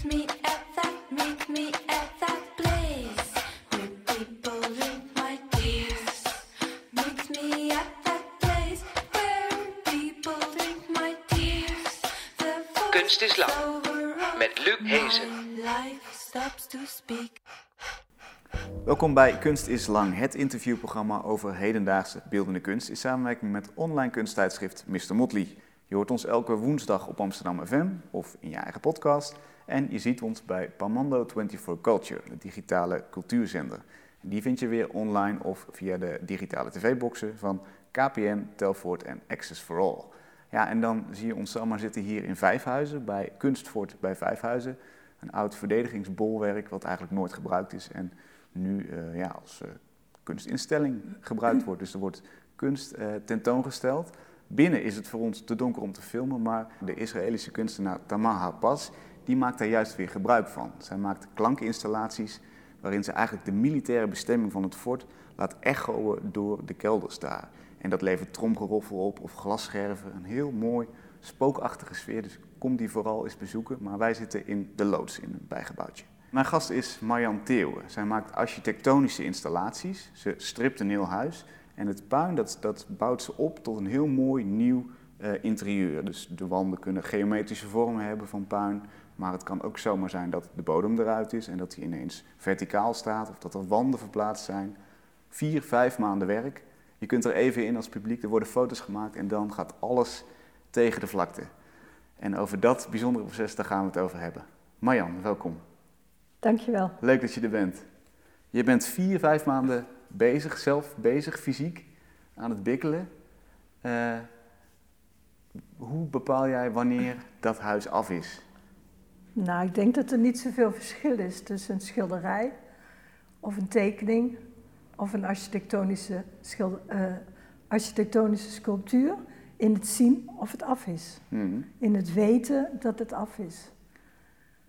Kunst is lang. Met Luc Hezen. My life stops to speak. Welkom bij Kunst is Lang, het interviewprogramma over hedendaagse beeldende kunst in samenwerking met online kunsttijdschrift Mr. Motley. Je hoort ons elke woensdag op Amsterdam FM of in je eigen podcast. En je ziet ons bij Pamando 24 Culture, de digitale cultuurzender. Die vind je weer online of via de digitale tv-boxen van KPN, Telfort en Access for All. Ja, en dan zie je ons allemaal zitten hier in Vijfhuizen, bij Kunstfort bij Vijfhuizen. Een oud verdedigingsbolwerk wat eigenlijk nooit gebruikt is en nu eh, ja, als eh, kunstinstelling gebruikt wordt. Dus er wordt kunst eh, tentoongesteld. Binnen is het voor ons te donker om te filmen, maar de Israëlische kunstenaar Tamar Paz die maakt daar juist weer gebruik van. Zij maakt klankinstallaties waarin ze eigenlijk de militaire bestemming van het fort laat echoen door de kelders daar. En dat levert tromgeroffel op of glasscherven, een heel mooi spookachtige sfeer. Dus kom die vooral eens bezoeken. Maar wij zitten in de loods in een bijgebouwtje. Mijn gast is Marjan Theeuwen. Zij maakt architectonische installaties. Ze stript een heel huis. En het puin dat, dat bouwt ze op tot een heel mooi nieuw eh, interieur. Dus de wanden kunnen geometrische vormen hebben van puin. Maar het kan ook zomaar zijn dat de bodem eruit is en dat die ineens verticaal staat. Of dat er wanden verplaatst zijn. Vier, vijf maanden werk. Je kunt er even in als publiek. Er worden foto's gemaakt en dan gaat alles tegen de vlakte. En over dat bijzondere proces, daar gaan we het over hebben. Marjan, welkom. Dankjewel. Leuk dat je er bent. Je bent vier, vijf maanden bezig, zelf bezig, fysiek, aan het bikkelen. Eh, hoe bepaal jij wanneer dat huis af is? Nou, ik denk dat er niet zoveel verschil is tussen een schilderij of een tekening of een architectonische, schilder, eh, architectonische sculptuur in het zien of het af is. Hmm. In het weten dat het af is.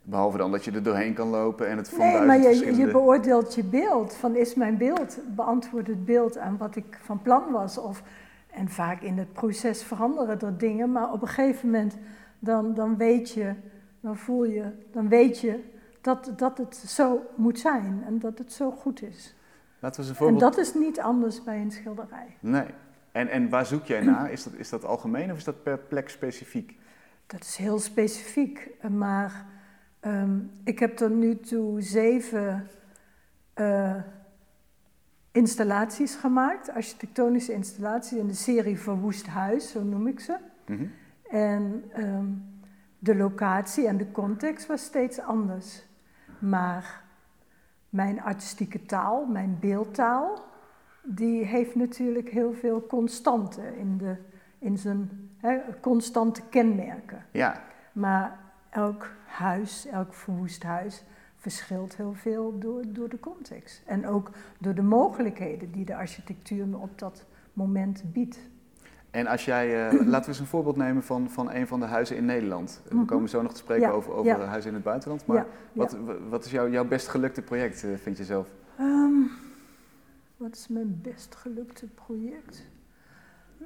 Behalve dan dat je er doorheen kan lopen en het van Nee, maar je, je beoordeelt je beeld. Van is mijn beeld, beantwoordt het beeld aan wat ik van plan was. Of, en vaak in het proces veranderen er dingen, maar op een gegeven moment dan, dan weet je, dan voel je, dan weet je dat, dat het zo moet zijn en dat het zo goed is. Laten we eens een En voorbeeld... dat is niet anders bij een schilderij. Nee. En, en waar zoek jij naar? Is dat, is dat algemeen of is dat per plek specifiek? Dat is heel specifiek, maar ehm, ik heb tot nu toe zeven eh, installaties gemaakt, architectonische installaties in de serie Verwoest Huis, zo noem ik ze. Mhm. En ehm, de locatie en de context was steeds anders. Maar mijn artistieke taal, mijn beeldtaal, die heeft natuurlijk heel veel constanten in, de, in zijn hè, constante kenmerken. Ja, Maar elk huis, elk verwoest huis, verschilt heel veel door, door de context. En ook door de mogelijkheden die de architectuur me op dat moment biedt. En als jij, eh, laten we eens een voorbeeld nemen van, van een van de huizen in Nederland. We Mhm. komen zo nog te spreken Ja, over, over ja. huizen in het buitenland. Maar Ja, wat, wat is jouw, jouw best gelukte project, eh, vind je zelf? Ehm, wat is mijn best gelukte project?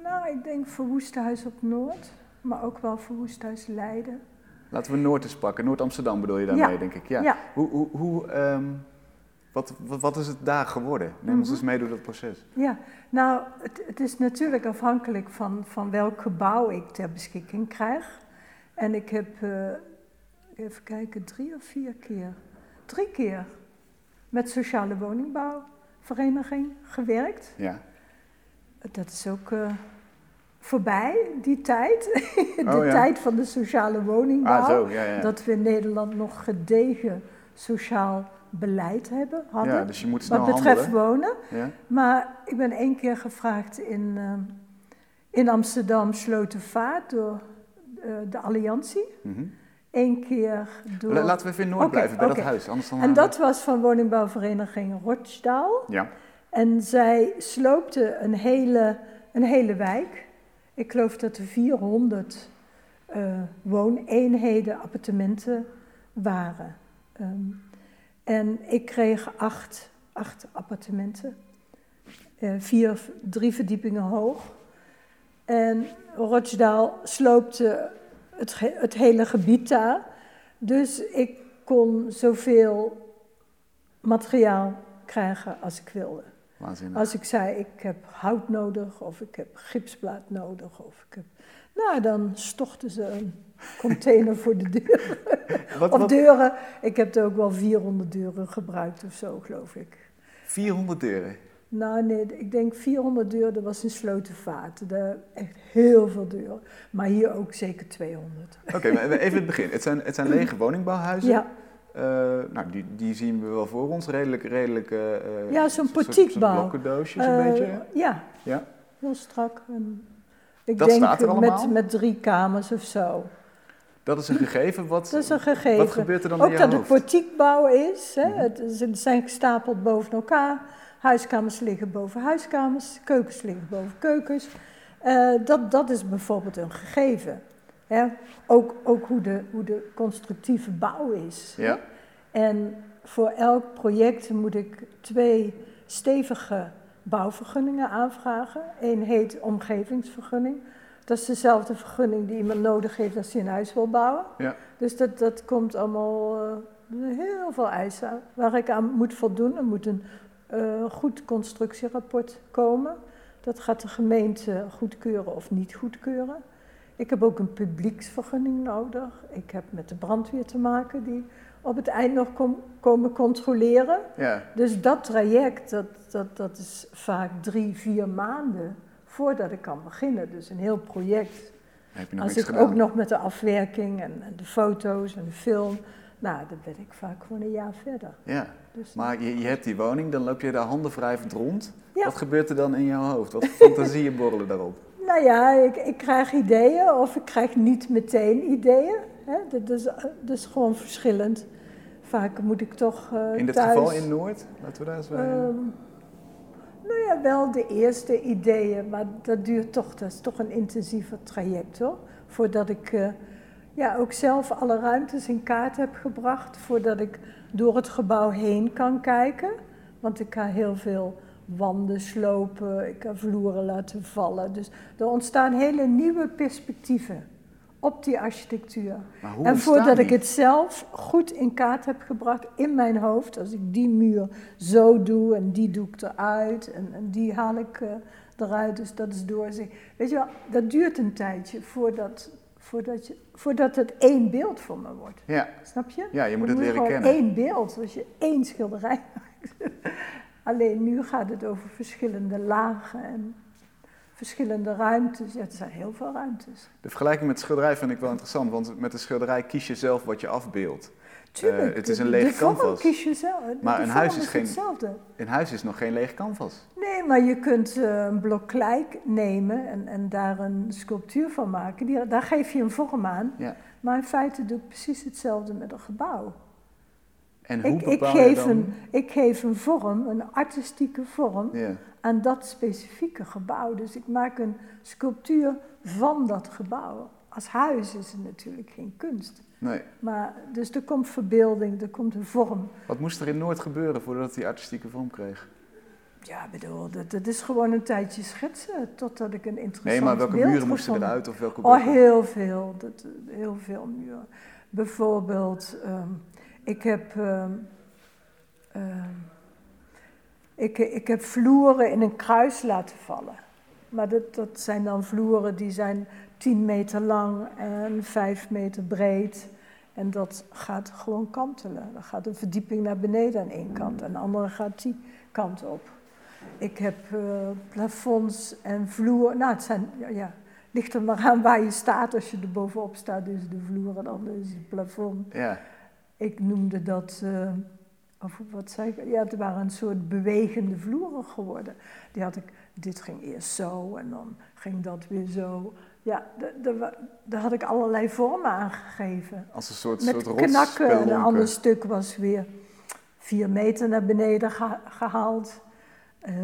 Nou, ik denk Verwoesthuis op Noord, maar ook wel Verwoesthuis Leiden. Laten we Noord eens pakken. Noord-Amsterdam bedoel je daarmee, denk ik. Ja. ja. Hoe, hoe, hoe, ehm, wat, wat, wat is het daar geworden? Neem ons Mhm. eens mee door dat proces. Ja, nou, het, het is natuurlijk afhankelijk van, van welk gebouw ik ter beschikking krijg. En ik heb, eh, even kijken, drie of vier keer, drie keer met sociale woningbouwvereniging gewerkt. Ja. Dat is ook eh, voorbij, die tijd. de Oh, ja. tijd van de sociale woningbouw. Ah, zo, ja, ja. Dat we in Nederland nog gedegen sociaal beleid hebben, hadden. ja, dus je moet wat betreft handelen. wonen. Ja? Maar ik ben één keer gevraagd in, ehm, in Amsterdam Slotervaart door eh, de Alliantie. Mhm. Eén keer door... La- Laten we even in Noord blijven, bij dat huis. Anders dan En dat was van woningbouwvereniging Rochdal. Ja. En zij sloopte een hele, een hele wijk. Ik geloof dat er 400 eh, wooneenheden, appartementen waren. Ehm, en ik kreeg acht, acht appartementen. Eh, vier, drie verdiepingen hoog. En Rochdale sloopte het, het hele gebied daar. Dus ik kon zoveel materiaal krijgen als ik wilde. Waanzinnig. Als ik zei, ik heb hout nodig, of ik heb gipsplaat nodig, of ik heb... Nou, dan stochten ze een container voor de deur. Wat, Of wat, deuren, ik heb er ook wel 400 deuren gebruikt of zo, geloof ik. 400 deuren. Nou nee, ik denk 400 deuren, dat was in Slotenvaart. Daar echt heel veel deuren. Maar hier ook zeker 200. Oké, maar even het begin. Het zijn, het zijn lege woningbouwhuizen. Ja, Eh, nou, die, die zien we wel voor ons. Redelijk, redelijk... eh, eh, Ja, zo'n portiekbouw. soort blokkendoosjes een Eh, beetje. Ja, Ja. heel strak. En ik Dat denk staat er allemaal? met, met drie kamers of zo. Dat is een gegeven. Wat, Dat is een gegeven. wat gebeurt er dan in Ook dat het portiekbouw is. Hè? Mhm. het, zijn gestapeld boven elkaar. Huiskamers liggen boven huiskamers. Keukens liggen boven keukens. Eh, dat, dat is bijvoorbeeld een gegeven. Hè? Ook, ook hoe, de, hoe de constructieve bouw is. Ja, En voor elk project moet ik twee stevige bouwvergunningen aanvragen. Eén heet omgevingsvergunning. Dat is dezelfde vergunning die iemand nodig heeft als hij een huis wil bouwen. Ja. Dus dat, dat komt allemaal eh, heel veel eisen aan waar ik aan moet voldoen. Er moet een eh, goed constructierapport komen. Dat gaat de gemeente goedkeuren of niet goedkeuren. Ik heb ook een publieksvergunning nodig. Ik heb met de brandweer te maken die op het eind nog kom- komen controleren. ja. Dus dat traject, dat, dat, dat is vaak drie, vier maanden voordat ik kan beginnen. Dus een heel project. Heb je nog Als ik gedaan. ook nog met de afwerking en, en de foto's en de film, nou, dan ben ik vaak gewoon een jaar verder. Ja, Dus, maar je, je hebt die woning, dan loop je daar handen wrijvend rond. Ja. Wat gebeurt er dan in jouw hoofd? Wat fantasieën borrelen daarop? Nou ja, ik, ik krijg ideeën of ik krijg niet meteen ideeën. Hè? Dat, is, dat is gewoon verschillend. Vaak moet ik toch eh, In dit thuis... geval in Noord? Laten we daar eens bij... Ehm, nou ja, wel de eerste ideeën, maar dat duurt toch, dat is toch een intensiever traject hoor. Voordat ik eh, ja, ook zelf alle ruimtes in kaart heb gebracht, voordat ik door het gebouw heen kan kijken. Want ik ga heel veel wanden slopen, ik ga vloeren laten vallen. Dus er ontstaan hele nieuwe perspectieven op die architectuur. En voordat die? ik het zelf goed in kaart heb gebracht in mijn hoofd, als ik die muur zo doe en die doe ik eruit en, en die haal ik eh, eruit, dus dat is doorzien. Weet je wel, dat duurt een tijdje voordat, voordat, je, voordat het één beeld voor me wordt. Ja, Snap je? ja, je moet het leren gewoon kennen. één beeld, als je één schilderij maakt. Alleen nu gaat het over verschillende lagen en verschillende ruimtes. Ja, er zijn heel veel ruimtes. De vergelijking met schilderij vind ik wel interessant, want met een schilderij kies je zelf wat je afbeeldt. Tuurlijk, het is de- een lege de vorm canvas. kies je zelf. De- Maar de een huis is geen- hetzelfde. In huis is nog geen leeg canvas. Nee, maar je kunt eh, een blok klei nemen en, en daar een sculptuur van maken. Die, daar geef je een vorm aan. Ja. Maar in feite doe ik precies hetzelfde met een gebouw. En hoe Ik, ik, je geef dan... een, ik geef een vorm, een artistieke vorm, aan dat specifieke gebouw. Dus ik maak een sculptuur van dat gebouw. Als huis is het natuurlijk geen kunst. Nee. Maar, dus er komt verbeelding, er komt een vorm. Wat moest er in Noord gebeuren voordat die artistieke vorm kreeg? Ja, bedoel, dat, dat is gewoon een tijdje schetsen totdat ik een interessant Nee, maar welke muren moesten eruit of welke Oh, heel veel. Dat, heel veel muren. Bijvoorbeeld, ehm, ik heb... ehm, ehm, ik, ik heb vloeren in een kruis laten vallen. Maar dat, dat zijn dan vloeren die zijn 10 meter lang en 5 meter breed. En dat gaat gewoon kantelen. Dan gaat een verdieping naar beneden aan één kant en de andere gaat die kant op. Ik heb eh, plafonds en vloer. Nou, het zijn, ja, ja, ligt er maar aan waar je staat. Als je er bovenop staat, is de vloer en dan is het plafond. Ja, Ik noemde dat, eh, of wat zei ik? Ja, het waren een soort bewegende vloeren geworden. Die had ik, dit ging eerst zo en dan ging dat weer zo. Ja, daar had ik allerlei vormen aangegeven. als een soort, Met soort knakken. En een ander stuk was weer vier meter naar beneden geha- gehaald. Eh,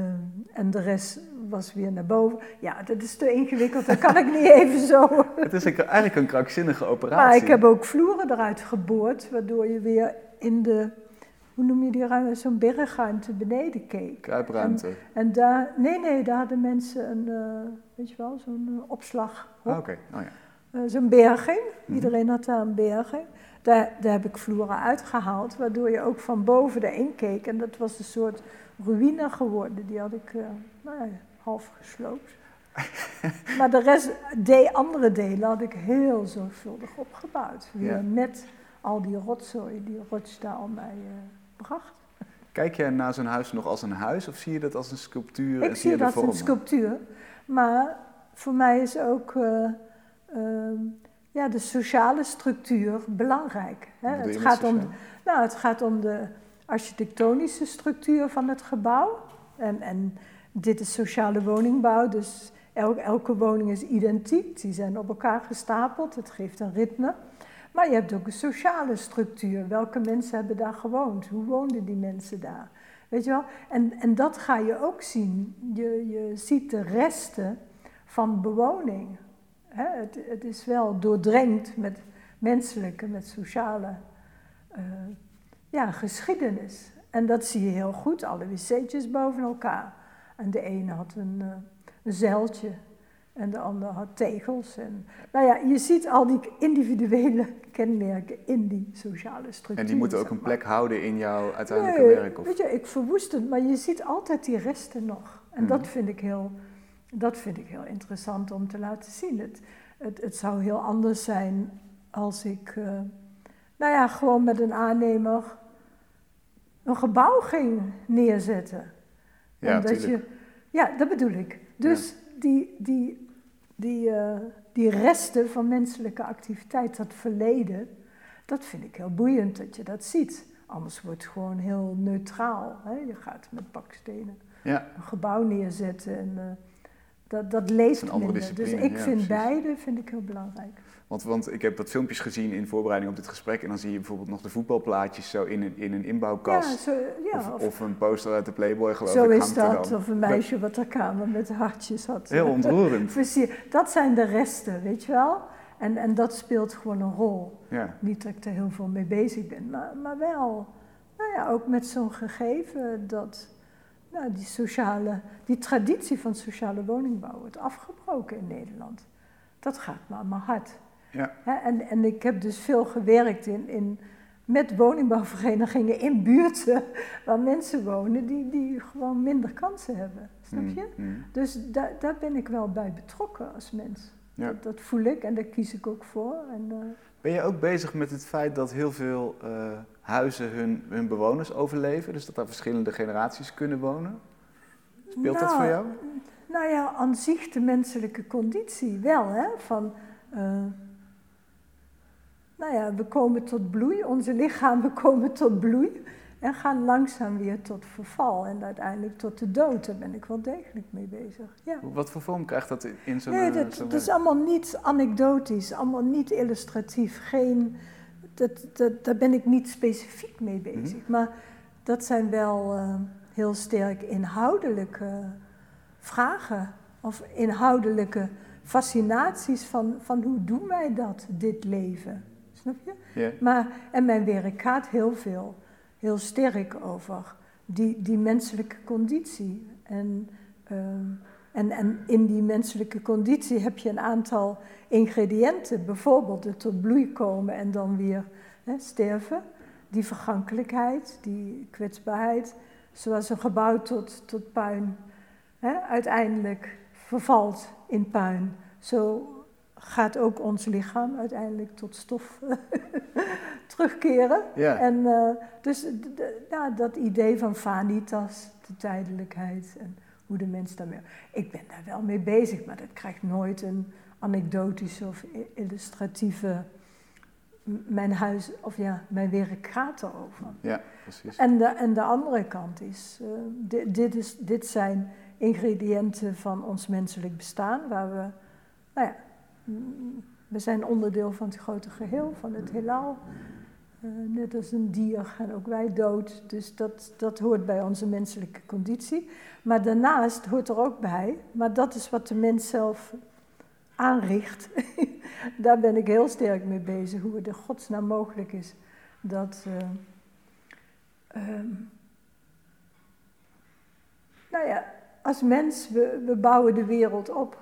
en de rest was weer naar boven. Ja, dat is te ingewikkeld. Dat kan ik niet even zo. Het is eigenlijk een krankzinnige operatie. Maar ik heb ook vloeren eruit geboord, waardoor je weer in de, hoe noem je die ruimte, zo'n bergruimte beneden keek. Kruipruimte. En daar, nee, nee, daar hadden mensen een, eh, weet je wel, zo'n eh, opslag. Ah, Oké, oh ja. eh, zo'n berging. Mhm. Iedereen had daar een berging. Daar, daar heb ik vloeren uitgehaald, waardoor je ook van boven erin keek. En dat was een soort ruïne geworden. Die had ik eh, nou ja, half gesloopt. maar de rest, de andere delen had ik heel zorgvuldig opgebouwd. Weer Ja. met al die rotzooi die Rochdale mij eh, bracht. Kijk jij naar zo'n huis nog als een huis of zie je dat als een sculptuur? en Ik zie je dat als een sculptuur. Maar voor mij is ook eh, ehm, ja, de sociale structuur belangrijk. Hè? Het, gaat om, nou, het gaat om de architectonische structuur van het gebouw. En, en dit is sociale woningbouw, dus el- elke woning is identiek. Die zijn op elkaar gestapeld, het geeft een ritme. Maar je hebt ook een sociale structuur. Welke mensen hebben daar gewoond? Hoe woonden die mensen daar? Weet je wel? En, en dat ga je ook zien. Je, je ziet de resten van bewoning. Het is wel doordrenkt met menselijke, met sociale eh, ja, geschiedenis. En dat zie je heel goed, alle wc'tjes boven elkaar. En de ene had een, eh, een zeiltje en de ander had tegels. En, nou ja, je ziet al die individuele kenmerken in die sociale structuur. En die moeten ook zeg een plek houden in jouw uiteindelijke Nee, werk? Of? Weet je, ik verwoest het, maar je ziet altijd die resten nog. En Mhm. dat, vind ik heel, dat vind ik heel interessant om te laten zien. Het, het, het zou heel anders zijn als ik, eh, nou ja, gewoon met een aannemer een gebouw ging neerzetten. Ja, Omdat tuurlijk. je, ja, dat bedoel ik. Dus die, die, die, eh, die resten van menselijke activiteit, dat verleden, dat vind ik heel boeiend dat je dat ziet. Anders wordt het gewoon heel neutraal. Hè? Je gaat met bakstenen Ja, een gebouw neerzetten en eh, dat, dat leeft een minder. Dus ik ja, vind precies. beide vind ik heel belangrijk. want, want ik heb wat filmpjes gezien in voorbereiding op dit gesprek. En dan zie je bijvoorbeeld nog de voetbalplaatjes zo in een, in een Ja, inbouwkast. zo, ja, of, of, of een poster uit de Playboy geloof zo ik. is hangt er dat. Of een meisje wat haar kamer met hartjes had. Heel ontroerend. Dat zijn de resten, weet je wel? En, en dat speelt gewoon een rol. Ja, Niet dat ik er heel veel mee bezig ben, maar, maar wel, nou ja, ook met zo'n gegeven dat nou, die, sociale, die traditie van sociale woningbouw wordt afgebroken in Nederland. Dat gaat me aan mijn hart. ja. En, en ik heb dus veel gewerkt in, in, met woningbouwverenigingen in buurten waar mensen wonen die, die gewoon minder kansen hebben. Snap je? Mm, mm. Dus da, daar ben ik wel bij betrokken als mens. Ja. Dat, dat voel ik en daar kies ik ook voor. En, eh, Ben je ook bezig met het feit dat heel veel eh, huizen hun, hun bewoners overleven? Dus dat daar verschillende generaties kunnen wonen? Speelt dat Nou, voor jou? Nou ja, aan zich de menselijke conditie wel, hè? Van, eh, nou ja, we komen tot bloei, onze lichamen komen tot bloei en gaan langzaam weer tot verval en uiteindelijk tot de dood. Daar ben ik wel degelijk mee bezig. Ja. Wat voor vorm krijgt dat in- zo'n Nee, eh, dat, is allemaal niet anekdotisch, allemaal niet illustratief. Geen, dat, dat, daar ben ik niet specifiek mee bezig. Mhm. Maar dat zijn wel eh, heel sterk inhoudelijke vragen. Of inhoudelijke fascinaties van, van hoe doen wij dat, dit leven. Snap je? Ja. Maar, en mijn werk gaat heel veel, heel sterk over die, die menselijke conditie. En, ehm, en, en in die menselijke conditie heb je een aantal ingrediënten. Bijvoorbeeld het tot bloei komen en dan weer hè, sterven. Die vergankelijkheid, die kwetsbaarheid. Zoals een gebouw tot, tot puin hè, uiteindelijk vervalt in puin. Zo gaat ook ons lichaam uiteindelijk tot stof terugkeren. Ja. En eh, dus ja, dat idee van vanitas, de tijdelijkheid en hoe de mens daarmee. Ik ben daar wel mee bezig, maar dat krijgt nooit een anekdotische of illustratieve. Mijn huis, of ja, mijn werk gaat erover. ja, precies. En de, en de andere kant is, eh, di- dit, is, dit zijn ingrediënten van ons menselijk bestaan, waar we, nou ja, we zijn onderdeel van het grote geheel, van het heelal. Eh, net als een dier gaan ook wij dood, dus dat, dat hoort bij onze menselijke conditie. Maar daarnaast hoort er ook bij, maar dat is wat de mens zelf aanricht. Daar ben ik heel sterk mee bezig, hoe het in godsnaam mogelijk is dat... eh, Ehm, nou ja, als mens, we, we bouwen de wereld op.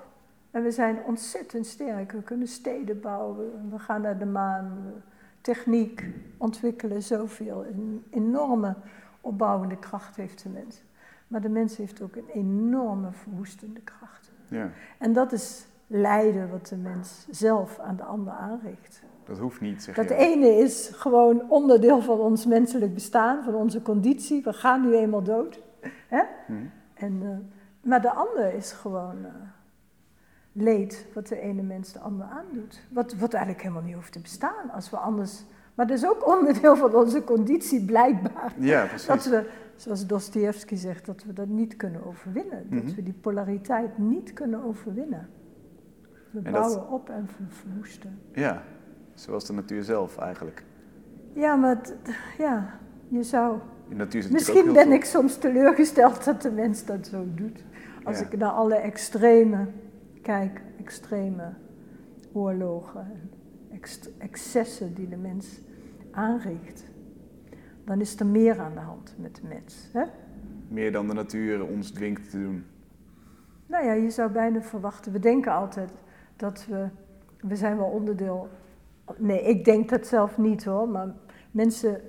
En we zijn ontzettend sterk. We kunnen steden bouwen, we gaan naar de maan. Techniek ontwikkelen zoveel. Een enorme opbouwende kracht heeft de mens. Maar de mens heeft ook een enorme verwoestende kracht. Ja, En dat is lijden wat de mens zelf aan de ander aanricht. dat hoeft niet, zeg Dat je. ene is gewoon onderdeel van ons menselijk bestaan, van onze conditie. We gaan nu eenmaal dood. Hè? Hm. En, eh, maar de ander is gewoon eh, leed wat de ene mens de ander aandoet. Wat, wat eigenlijk helemaal niet hoeft te bestaan als we anders. Maar dat is ook onderdeel van onze conditie, blijkbaar. Ja, precies. Dat we, zoals Dostoevsky zegt, dat we dat niet kunnen overwinnen. Mhm. Dat we die polariteit niet kunnen overwinnen. We En dat- bouwen op en ver- verwoesten. Ja, zoals de natuur zelf eigenlijk. Ja, maar het- ja, je zou. Misschien ben ik soms teleurgesteld dat de mens dat zo doet. Als Ja. ik naar alle extreme kijk, extreme oorlogen en excessen die de mens aanricht, dan is er meer aan de hand met de mens. Hè? meer dan de natuur ons dwingt te doen. Nou ja, je zou bijna verwachten. We denken altijd dat we. We zijn wel onderdeel. Nee, ik denk dat zelf niet hoor. Maar mensen.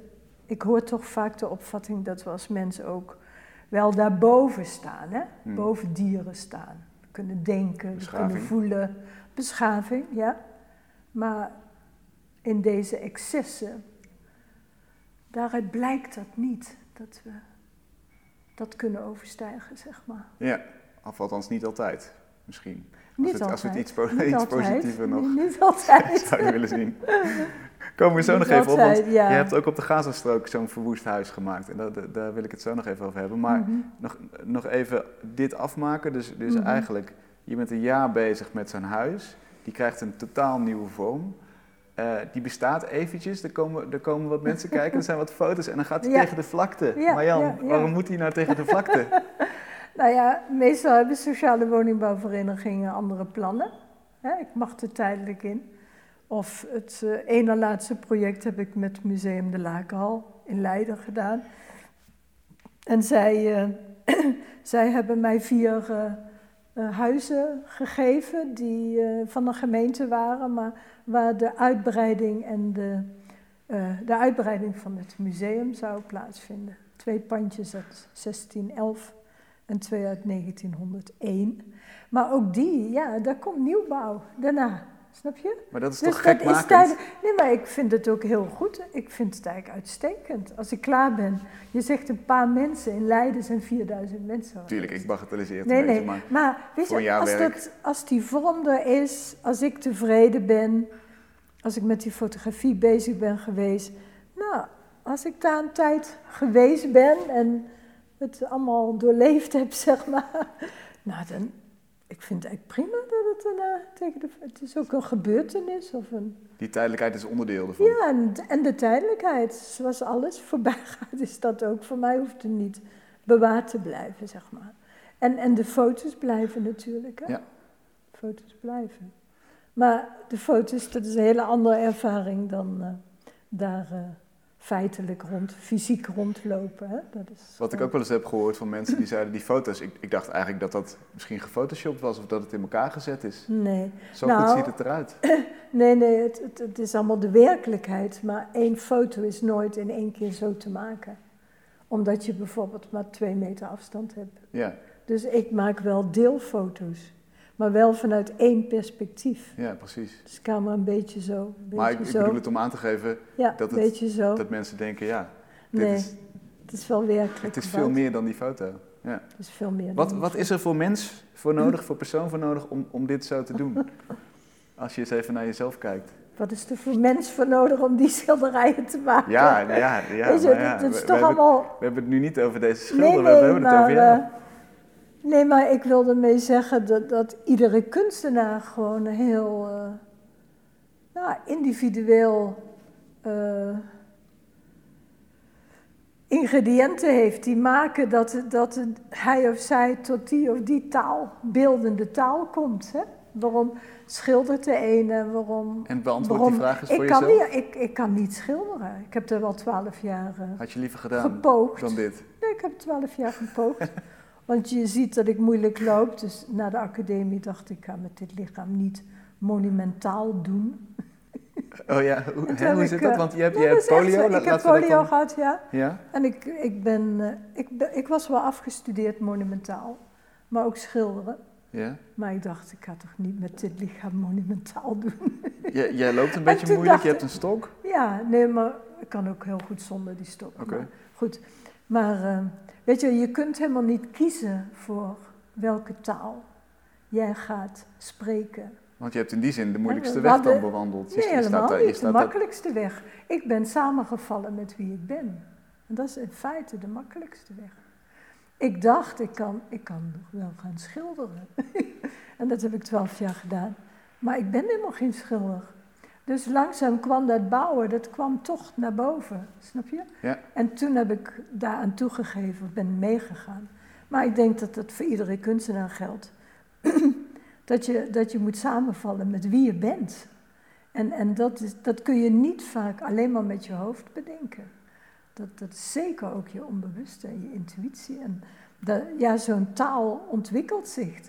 Ik hoor toch vaak de opvatting dat we als mens ook wel daarboven staan. Hè? Hmm. Boven dieren staan. Kunnen denken, Beschaving. kunnen voelen. Beschaving, ja. Maar in deze excessen. Daaruit blijkt dat niet. Dat we dat kunnen overstijgen, zeg maar. Ja, of althans niet altijd, misschien. Niet Als we het, als we het altijd. iets, po- Niet iets altijd. positiever nog Nee, Niet altijd. zouden willen zien. Komen we zo nog even op, want je hebt ook op de Gazastrook zo'n verwoest huis gemaakt. En daar wil ik het zo nog even over hebben. Maar Mhm. nog, nog even dit afmaken. Dus, dus Mhm. eigenlijk, je bent een jaar bezig met zo'n huis. Die krijgt een totaal nieuwe vorm. Eh, die bestaat eventjes, er komen, er komen wat mensen kijken, er zijn wat foto's en dan gaat hij Ja. tegen de vlakte. Ja, Marjan, ja, ja. waarom moet hij nou tegen de vlakte? Nou ja, meestal hebben sociale woningbouwverenigingen andere plannen. Ik mag er tijdelijk in. Of het eh ene laatste project heb ik met Museum de Lakenhal in Leiden gedaan. En zij, eh, zij hebben mij vier eh, huizen gegeven die van de gemeente waren, maar waar de uitbreiding en de, de uitbreiding van het museum zou plaatsvinden. Twee pandjes uit 1611 en twee uit 1901. Maar ook die, ja, daar komt nieuwbouw daarna. Snap je? Maar dat is Dus toch dat is tijd- Nee, maar ik vind het ook heel goed. Ik vind het eigenlijk uitstekend. Als ik klaar ben. Je zegt een paar mensen. In Leiden zijn 4000 mensen. Tuurlijk, ik bagatelliseer het Nee, een beetje, nee. maar Maar weet een je, als, dat, als die vorm er is, als ik tevreden ben, als ik met die fotografie bezig ben geweest, nou, als ik daar een tijd geweest ben en het allemaal doorleefd heb, zeg maar, nou dan, ik vind het eigenlijk prima dat het daarna tegen de, het is ook een gebeurtenis of een, die tijdelijkheid is onderdeel ervan. ja, en, en de tijdelijkheid, zoals alles voorbij gaat, is dat ook voor mij hoeft het niet bewaard te blijven, zeg maar. En, en de foto's blijven natuurlijk, hè? Ja. Foto's blijven. Maar de foto's, dat is een hele andere ervaring dan eh, daar eh, feitelijk rond, fysiek rondlopen, hè? Dat is Wat ik ook wel eens heb gehoord van mensen die zeiden die foto's, ik, ik dacht eigenlijk dat dat misschien gefotoshopt was of dat het in elkaar gezet is. Nee, Zo Nou, goed ziet het eruit. nee, nee het, het, het is allemaal de werkelijkheid. Maar één foto is nooit in één keer zo te maken. Omdat je bijvoorbeeld maar twee meter afstand hebt. Ja, Dus ik maak wel deelfoto's. Maar wel vanuit één perspectief. ja precies. Dus de camera een beetje zo, een beetje Maar ik, ik zo. bedoel het om aan te geven ja, dat het- zo. dat mensen denken, ja, dit nee, is, het is wel werkelijk. het is veel meer dan die foto. Ja. Het is veel meer. Wat, wat is er voor mens voor nodig, voor persoon voor nodig om, om dit zo te doen? Als je eens even naar jezelf kijkt. Wat is er voor mens voor nodig om die schilderijen te maken? Ja, ja, ja. Weet je, maar ja, dat is we, toch we hebben, allemaal... we hebben het nu niet over deze schilder, Nee, we nee, hebben het maar, over jou. eh, nee, maar ik wilde ermee zeggen dat, dat iedere kunstenaar gewoon een heel eh, nou, individueel eh, ingrediënten heeft die maken dat, dat hij of zij tot die of die taal, beeldende taal komt. Hè? Waarom schildert de ene, waarom... En beantwoord waarom, die vraag eens ik voor kan jezelf. Niet, ik, ik kan niet schilderen. Ik heb er wel twaalf jaar eh, Had je liever gedaan gepoogd. dan dit? Nee, ik heb twaalf jaar gepoogd Want je ziet dat ik moeilijk loop. Dus na de academie dacht ik, ik ga met dit lichaam niet monumentaal doen. Oh ja, hoe, hè, hoe ik, zit dat? eh, Want je hebt, je hebt echt polio. laat- Ik heb polio dan- gehad, ja. Ja? En ik, ik, ben, eh, ik, ik was wel afgestudeerd monumentaal, maar ook schilderen. Ja? Maar ik dacht, ik ga toch niet met dit lichaam monumentaal doen. Jij, jij loopt een En beetje moeilijk, je hebt een stok. ja, nee, maar ik kan ook heel goed zonder die stok. Oké. Goed, maar eh, weet je, je kunt helemaal niet kiezen voor welke taal jij gaat spreken. Want je hebt in die zin de moeilijkste we weg dan bewandeld. Nee, je helemaal niet. De staat makkelijkste weg. Ik ben samengevallen met wie ik ben. En dat is in feite de makkelijkste weg. Ik dacht, ik kan, ik kan nog wel gaan schilderen. en dat heb ik twaalf jaar gedaan. Maar ik ben helemaal geen schilder. Dus langzaam kwam dat bouwen, dat kwam toch naar boven. Snap je? Ja. En toen heb ik daaraan toegegeven, ben meegegaan. Maar ik denk dat dat voor iedere kunstenaar geldt. dat, je, dat je moet samenvallen met wie je bent. En, en dat, is, dat kun je niet vaak alleen maar met je hoofd bedenken. Dat, dat is zeker ook je onbewuste en je intuïtie. En dat, ja, zo'n taal ontwikkelt zich.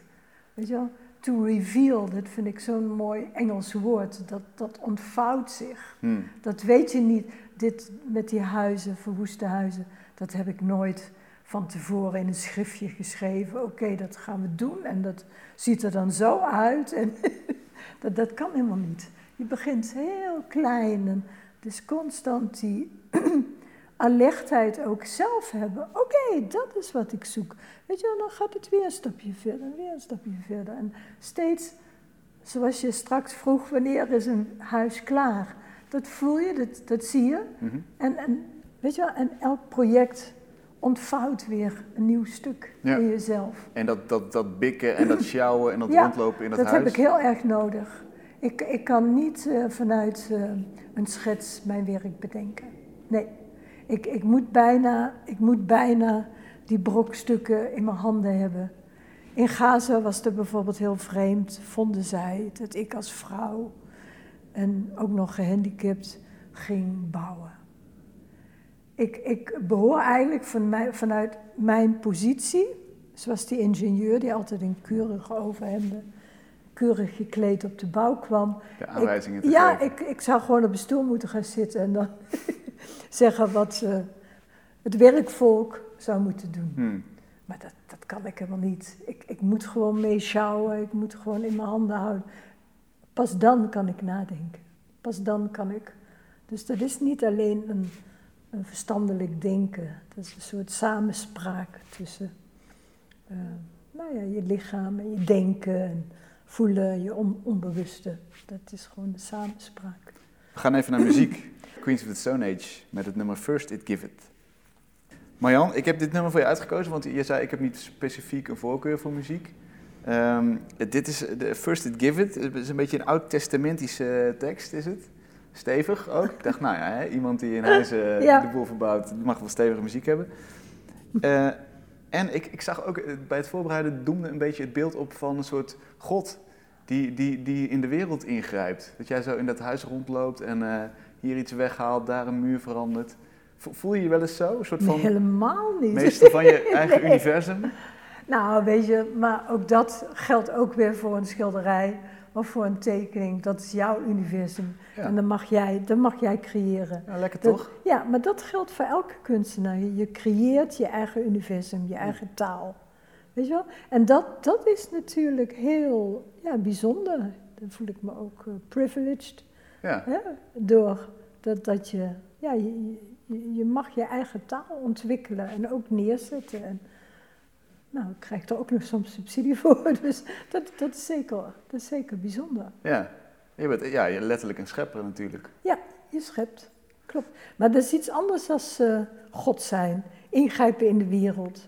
Weet je wel? To reveal, dat vind ik zo'n mooi Engels woord. Dat, dat ontvouwt zich. Hm. Dat weet je niet. Dit met die huizen, verwoeste huizen, dat heb ik nooit van tevoren in een schriftje geschreven. Oké, dat gaan we doen en dat ziet er dan zo uit. En dat, dat kan helemaal niet. Je begint heel klein en dus constant die alertheid ook zelf hebben. Oké, dat is wat ik zoek. Weet je, wel, dan gaat het weer een stapje verder, weer een stapje verder. En steeds, zoals je straks vroeg, wanneer is een huis klaar? Dat voel je, dat, dat zie je. Mhm. En, en, weet je wel, en elk project ontvouwt weer een nieuw stuk Ja. in jezelf. En dat, dat, dat bikken en dat sjouwen en dat Ja, rondlopen in dat, Dat huis. heb ik heel erg nodig. Ik, ik kan niet eh, vanuit eh, een schets mijn werk bedenken. Nee, ik, ik, moet bijna, ik moet bijna die brokstukken in mijn handen hebben. In Gaza was het bijvoorbeeld heel vreemd, vonden zij, dat ik als vrouw en ook nog gehandicapt ging bouwen. Ik, ik behoor eigenlijk van vanuit mijn positie, zoals die ingenieur die altijd in keurige overhemden, keurig gekleed op de bouw kwam. De aanwijzingen te Ja, geven. ik, ik zou gewoon op een stoel moeten gaan zitten en dan zeggen wat eh, het werkvolk zou moeten doen. Hm. Maar dat, dat kan ik helemaal niet. Ik, ik moet gewoon meeschouwen, ik moet gewoon in mijn handen houden. Pas dan kan ik nadenken. Pas dan kan ik. Dus dat is niet alleen een, een verstandelijk denken. Dat is een soort samenspraak tussen eh, nou ja, je lichaam en je denken en voelen, je on- onbewuste. Dat is gewoon de samenspraak. We gaan even naar muziek. Queens of the Stone Age met het nummer First It Give It. Marjan, ik heb dit nummer voor je uitgekozen, want je zei ik heb niet specifiek een voorkeur voor muziek. Ehm, dit is de First It Give It. Het is een beetje een oud-testamentische tekst, is het? Stevig ook. Ik dacht, nou ja, hè, iemand die in huis eh, Ja. de boel verbouwt, mag wel stevige muziek hebben. Eh, en ik, ik zag ook eh, bij het voorbereiden doemde een beetje het beeld op van een soort God die, die, die in de wereld ingrijpt. Dat jij zo in dat huis rondloopt en eh, hier iets weghaalt, daar een muur verandert. Vo- Voel je je wel eens zo? Een soort Nee, van helemaal niet. meester van je eigen Nee. universum? Nou, weet je, maar ook dat geldt ook weer voor een schilderij of voor een tekening. Dat is jouw universum. Ja. En dan mag, jij, dan mag jij creëren. Ja, lekker Dat- toch? Ja, maar dat geldt voor elke kunstenaar. Je je creëert je eigen universum, je eigen taal. Weet je wel? En dat, dat is natuurlijk heel ja, bijzonder. Dan voel ik me ook eh, privileged Ja. hè? door dat, dat je, ja, je, je, mag je eigen taal ontwikkelen en ook neerzetten. En, nou, ik krijg er ook nog soms subsidie voor, dus dat, dat, is, zeker, dat is zeker bijzonder. Ja. Je bent ja, je letterlijk een schepper natuurlijk. Ja, je schept. Klopt. Maar dat is iets anders dan God zijn, ingrijpen in de wereld.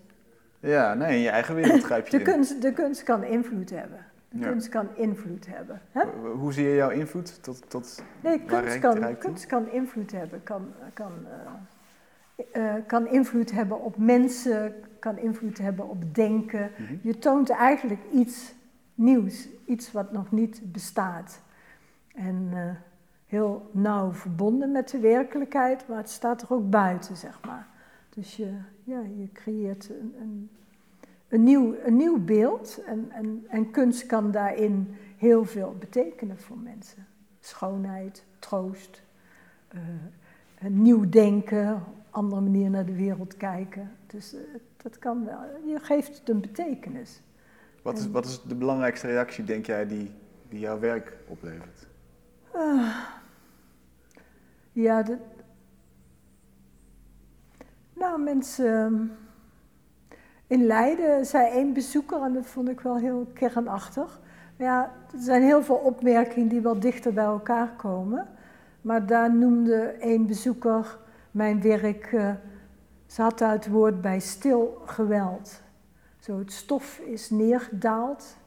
Ja, nee, in je eigen wereld grijp je De in. kunst, de kunst kan invloed hebben. Ja. kunst kan invloed hebben. Hè? Hoe- zie je jouw invloed tot, tot Nee, kunst kan, kunst kan invloed hebben. Kan, kan, eh, eh, kan invloed hebben op mensen, kan invloed hebben op denken. Mhm. Je toont eigenlijk iets nieuws, iets wat nog niet bestaat. En eh, heel nauw verbonden met de werkelijkheid, maar het staat er ook buiten, zeg maar. Dus je, ja, je creëert een, een, een, nieuw, een nieuw beeld. En, en, en kunst kan daarin heel veel betekenen voor mensen. Schoonheid, troost, eh, een nieuw denken, andere manier naar de wereld kijken. Dus eh, dat kan wel. Je geeft het een betekenis. Wat is, wat is de belangrijkste reactie, denk jij, die, die jouw werk oplevert? Ah. ja, dat, nou, mensen. In Leiden zei één bezoeker, en dat vond ik wel heel kernachtig. Ja, er zijn heel veel opmerkingen die wel dichter bij elkaar komen. Maar daar noemde één bezoeker mijn werk. Uh, ze had daar het woord bij stil geweld. Zo, het stof is neergedaald.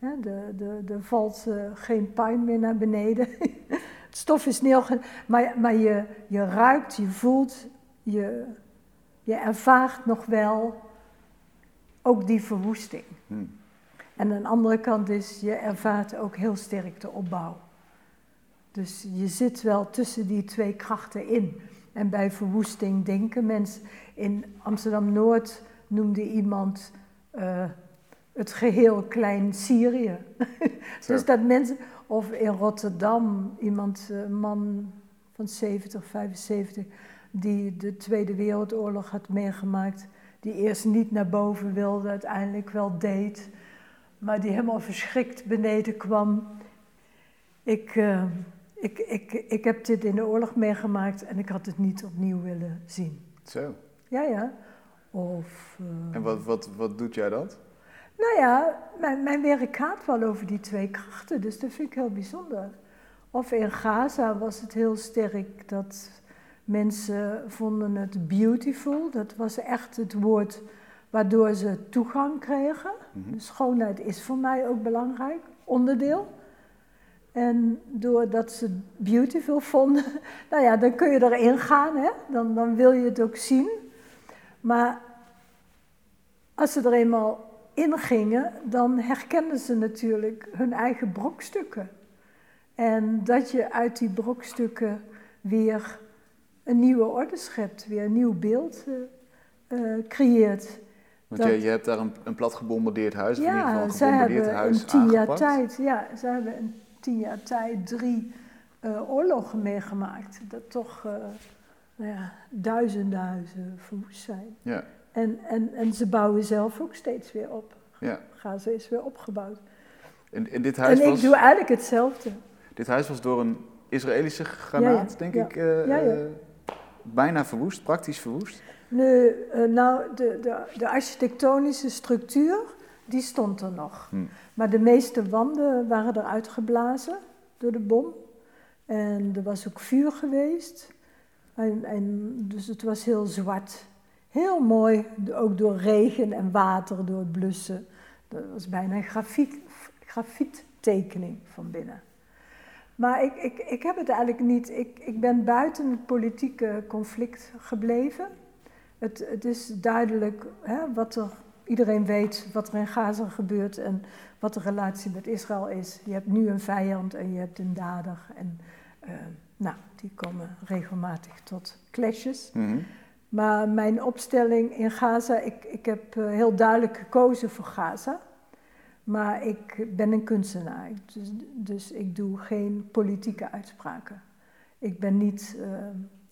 Er de, de, de valt uh, geen pijn meer naar beneden. het stof is neergedaald. Maar, maar je, je ruikt, je voelt, je, je ervaart nog wel ook die verwoesting. Hmm. En aan de andere kant is, je ervaart ook heel sterk de opbouw. Dus je zit wel tussen die twee krachten in. En bij verwoesting denken mensen. In Amsterdam-Noord noemde iemand uh, het geheel klein Syrië. dus dat mensen, of in Rotterdam, iemand, een man van 70, 75, die de Tweede Wereldoorlog had meegemaakt, die eerst niet naar boven wilde, uiteindelijk wel deed, maar die helemaal verschrikt beneden kwam. Ik, uh, ik, ik, ik heb dit in de oorlog meegemaakt en ik had het niet opnieuw willen zien. Zo. Ja, ja. Of, uh, en wat, wat, wat doet jij dat? Nou ja, mijn, mijn werk gaat wel over die twee krachten, dus dat vind ik heel bijzonder. Of in Gaza was het heel sterk dat mensen vonden het beautiful. Dat was echt het woord waardoor ze toegang kregen. Mhm. Schoonheid is voor mij ook belangrijk, onderdeel. En doordat ze het beautiful vonden, nou ja, dan kun je erin gaan, hè? Dan, dan wil je het ook zien. Maar als ze er eenmaal in gingen, dan herkenden ze natuurlijk hun eigen brokstukken. En dat je uit die brokstukken weer een nieuwe orde schept, weer een nieuw beeld uh, creëert. Want je, je, hebt daar een, een plat gebombardeerd huis, of ja, in ieder geval een gebombardeerd huis in tien jaar tijd, ja, ze hebben in tien jaar tijd drie uh, oorlogen meegemaakt. Dat toch uh, nou ja, duizenden huizen verwoest zijn. Ja. En, en, en ze bouwen zelf ook steeds weer op. Ja. Gaza is weer opgebouwd. En, en dit huis en ik was, doe eigenlijk hetzelfde. dit huis was door een Israëlische granaat, Ja, ja, denk ik, eh, eh, bijna verwoest, praktisch verwoest. Nu, eh, nou, de, de, de architectonische structuur, die stond er nog. Hm. Maar de meeste wanden waren eruit geblazen door de bom. En er was ook vuur geweest. En, en, dus het was heel zwart. Heel mooi, ook door regen en water, door het blussen. Dat was bijna een grafiet, grafiettekening van binnen. Maar ik, ik, ik heb het eigenlijk niet. Ik, ik ben buiten het politieke conflict gebleven. Het, het is duidelijk hè, wat er. Iedereen weet wat er in Gaza gebeurt en wat de relatie met Israël is. Je hebt nu een vijand en je hebt een dader. En uh, nou, die komen regelmatig tot clashes. Mhm. Maar mijn opstelling in Gaza, ik, ik heb uh, heel duidelijk gekozen voor Gaza. Maar ik ben een kunstenaar, dus, dus ik doe geen politieke uitspraken. Ik ben niet, uh,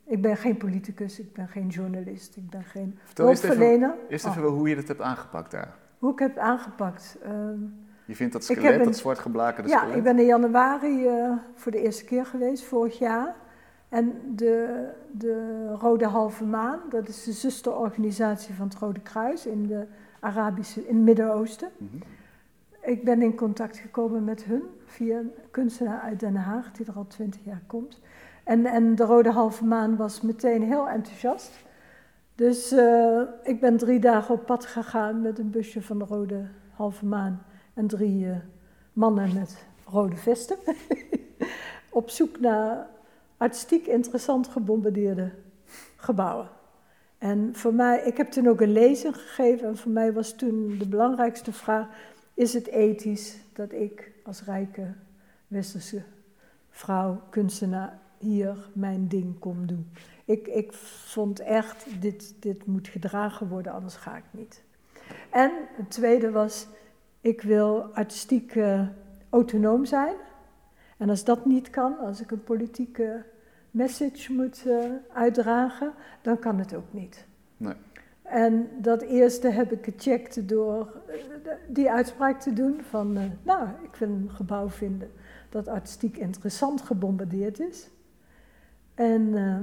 ik ben geen politicus, ik ben geen journalist, ik ben geen Vertel eerst even, hulpverlener. eerst Oh, even wel hoe je dat hebt aangepakt daar. hoe ik het aangepakt. Ehm, Je vindt dat skelet, heb een- dat zwart geblakerde ja, skelet? ik ben in januari eh, voor de eerste keer geweest, vorig jaar. En de, de Rode Halve Maan, dat is de zusterorganisatie van het Rode Kruis in, de Arabische, in het Midden-Oosten. Mhm. Ik ben in contact gekomen met hun via een kunstenaar uit Den Haag, die er al twintig jaar komt. En, en de Rode Halve Maan was meteen heel enthousiast. Dus eh, ik ben drie dagen op pad gegaan met een busje van de Rode Halve Maan en drie eh, mannen met rode vesten. op zoek naar artistiek interessant gebombardeerde gebouwen. En voor mij, ik heb toen ook een lezing gegeven en voor mij was toen de belangrijkste vraag, is het ethisch dat ik als rijke westerse vrouw, kunstenaar, hier mijn ding kom doen? Ik, ik vond echt, dit, dit moet gedragen worden, anders ga ik niet. En het tweede was, ik wil artistiek eh, autonoom zijn. En als dat niet kan, als ik een politieke message moet eh, uitdragen, dan kan het ook niet. En dat eerste heb ik gecheckt door eh, die uitspraak te doen van, eh, nou, ik wil een gebouw vinden dat artistiek interessant gebombardeerd is. En eh,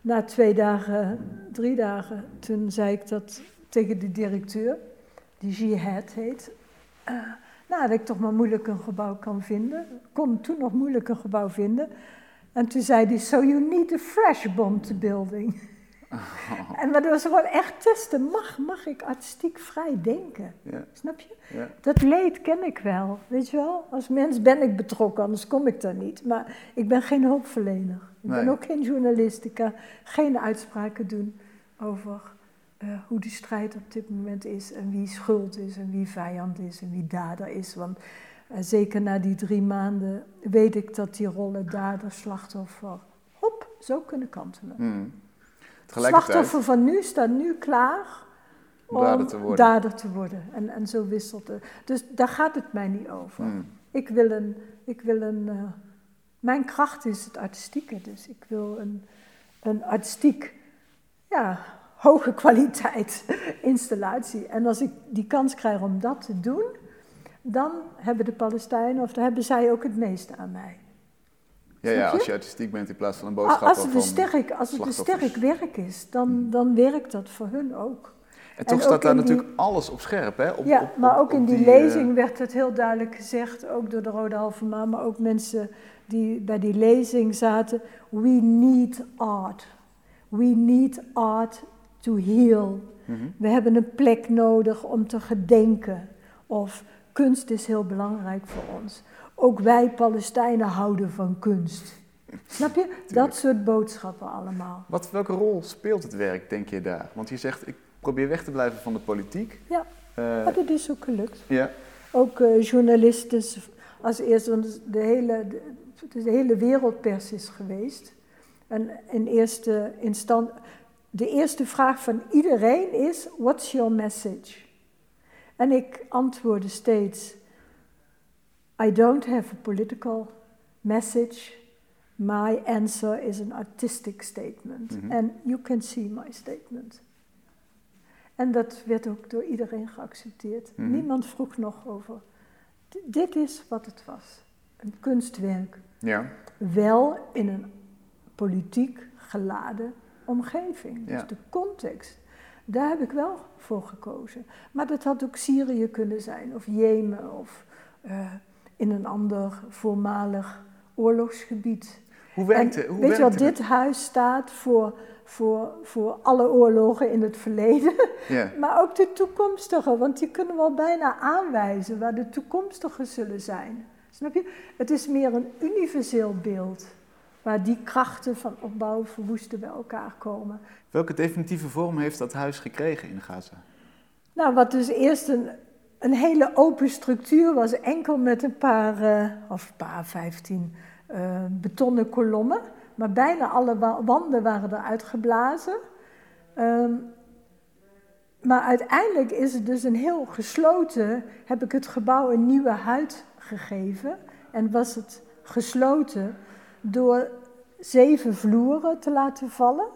na twee dagen, drie dagen, toen zei ik dat tegen de directeur, die Jihad heet, nou, dat ik toch maar moeilijk een gebouw kan vinden. Ik kon toen nog moeilijk een gebouw vinden. En toen zei hij, so you need a fresh bomb to building. En dat was gewoon echt testen. Mag, mag ik artistiek vrij denken? Ja, Snap je? ja. Dat leed ken ik wel, weet je wel. Als mens ben ik betrokken, anders kom ik daar niet. Maar ik ben geen hulpverlener. Ik ben ook geen journalist. Ik kan geen uitspraken doen over eh, hoe die strijd op dit moment is. En wie schuld is en wie vijand is en wie dader is. Want eh, zeker na die drie maanden weet ik dat die rollen dader, slachtoffer, hop, zo kunnen kantelen. Mm. Tegelijkertijd, Slachtoffer van nu staat nu klaar om Dader te worden. dader te worden. En, en zo wisselt het. Dus daar gaat het mij niet over. Mm. Ik wil een. Ik wil een eh, mijn kracht is het artistieke. Dus ik wil een, een artistiek, ja, hoge kwaliteit installatie. En als ik die kans krijg om dat te doen, dan hebben de Palestijnen, of dan hebben zij ook het meeste aan mij. Ja, ja, als je artistiek bent in plaats van een boodschap Als het, een sterk, als het een sterk werk is, dan, dan werkt dat voor hun ook. En toch en staat daar die- natuurlijk alles op scherp, hè? Op, ja, op- maar ook in die, eh, lezing werd het heel duidelijk gezegd, ook door de Rode Halve Maan, maar ook mensen die bij die lezing zaten. We need art. We need art to heal. mhm. We hebben een plek nodig om te gedenken. Of kunst is heel belangrijk voor ons. Ook wij Palestijnen houden van kunst. Snap je? Dat soort boodschappen allemaal. Wat, welke rol speelt het werk, denk je, daar? Want je zegt, ik probeer weg te blijven van de politiek. Ja. Eh, Maar dat is ook gelukt. ja. Ook eh, journalisten als eerste, want de hele, de, de hele wereldpers is geweest. En in eerste instantie, de eerste vraag van iedereen is, what's your message? En ik antwoordde steeds, I don't have a political message. My answer is an artistic statement. Mhm. And you can see my statement. En dat werd ook door iedereen geaccepteerd. Mhm. Niemand vroeg nog over. D- dit is wat het was. Een kunstwerk. ja. Wel in een politiek geladen omgeving. Dus Ja. de context. Daar heb ik wel voor gekozen. Maar dat had ook Syrië kunnen zijn, of Jemen, of eh, in een ander voormalig oorlogsgebied. Hoe hoe weet je werkte dit huis staat voor, voor, voor alle oorlogen in het verleden, maar ook de toekomstige, want die kunnen we al bijna aanwijzen waar de toekomstige zullen zijn. Snap je? Het is meer een universeel beeld, waar die krachten van opbouw verwoesten bij elkaar komen. Welke definitieve vorm heeft dat huis gekregen in Gaza? Nou, wat dus eerst een, een hele open structuur was, enkel met een paar, eh, of paar, vijftien eh, betonnen kolommen. Maar bijna alle wa- wanden waren eruit geblazen. Ehm, maar uiteindelijk is het dus een heel gesloten, heb ik het gebouw een nieuwe huid gegeven. En was het gesloten door zeven vloeren te laten vallen.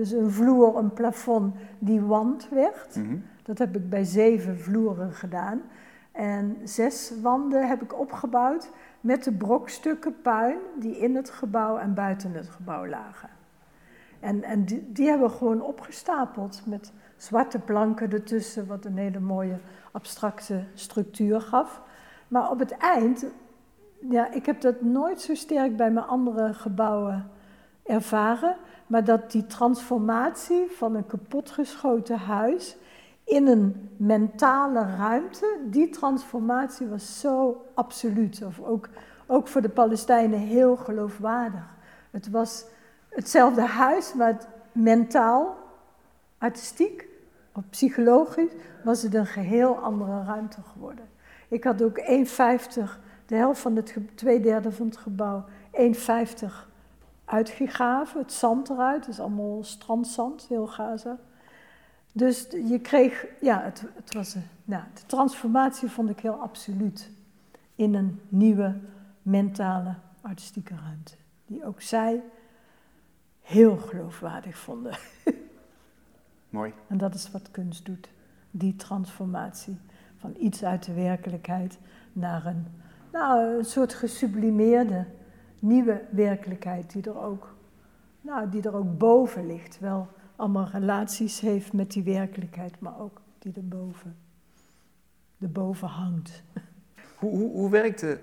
Dus een vloer, een plafond die wand werd. Mhm. Dat heb ik bij zeven vloeren gedaan. En zes wanden heb ik opgebouwd met de brokstukken puin die in het gebouw en buiten het gebouw lagen. En, en die, die hebben we gewoon opgestapeld met zwarte planken ertussen, wat een hele mooie abstracte structuur gaf. Maar op het eind, ja, ik heb dat nooit zo sterk bij mijn andere gebouwen ervaren, maar dat die transformatie van een kapotgeschoten huis in een mentale ruimte, die transformatie was zo absoluut. Of ook, ook voor de Palestijnen heel geloofwaardig. Het was hetzelfde huis, maar mentaal, artistiek, of psychologisch, was het een geheel andere ruimte geworden. Ik had ook 1,50, de helft van het, twee derde van het gebouw, 1,50 uitgegraven. Het zand eruit, het is allemaal strandzand, heel Gaza. Dus je kreeg, ja, het, het was een, nou, de transformatie vond ik heel absoluut in een nieuwe mentale artistieke ruimte. Die ook zij heel geloofwaardig vonden. Mooi. En dat is wat kunst doet. Die transformatie van iets uit de werkelijkheid naar een, nou, een soort gesublimeerde nieuwe werkelijkheid die er ook, nou, die er ook boven ligt. Wel allemaal relaties heeft met die werkelijkheid, maar ook die erboven, erboven hangt. Hoe, hoe, hoe werkte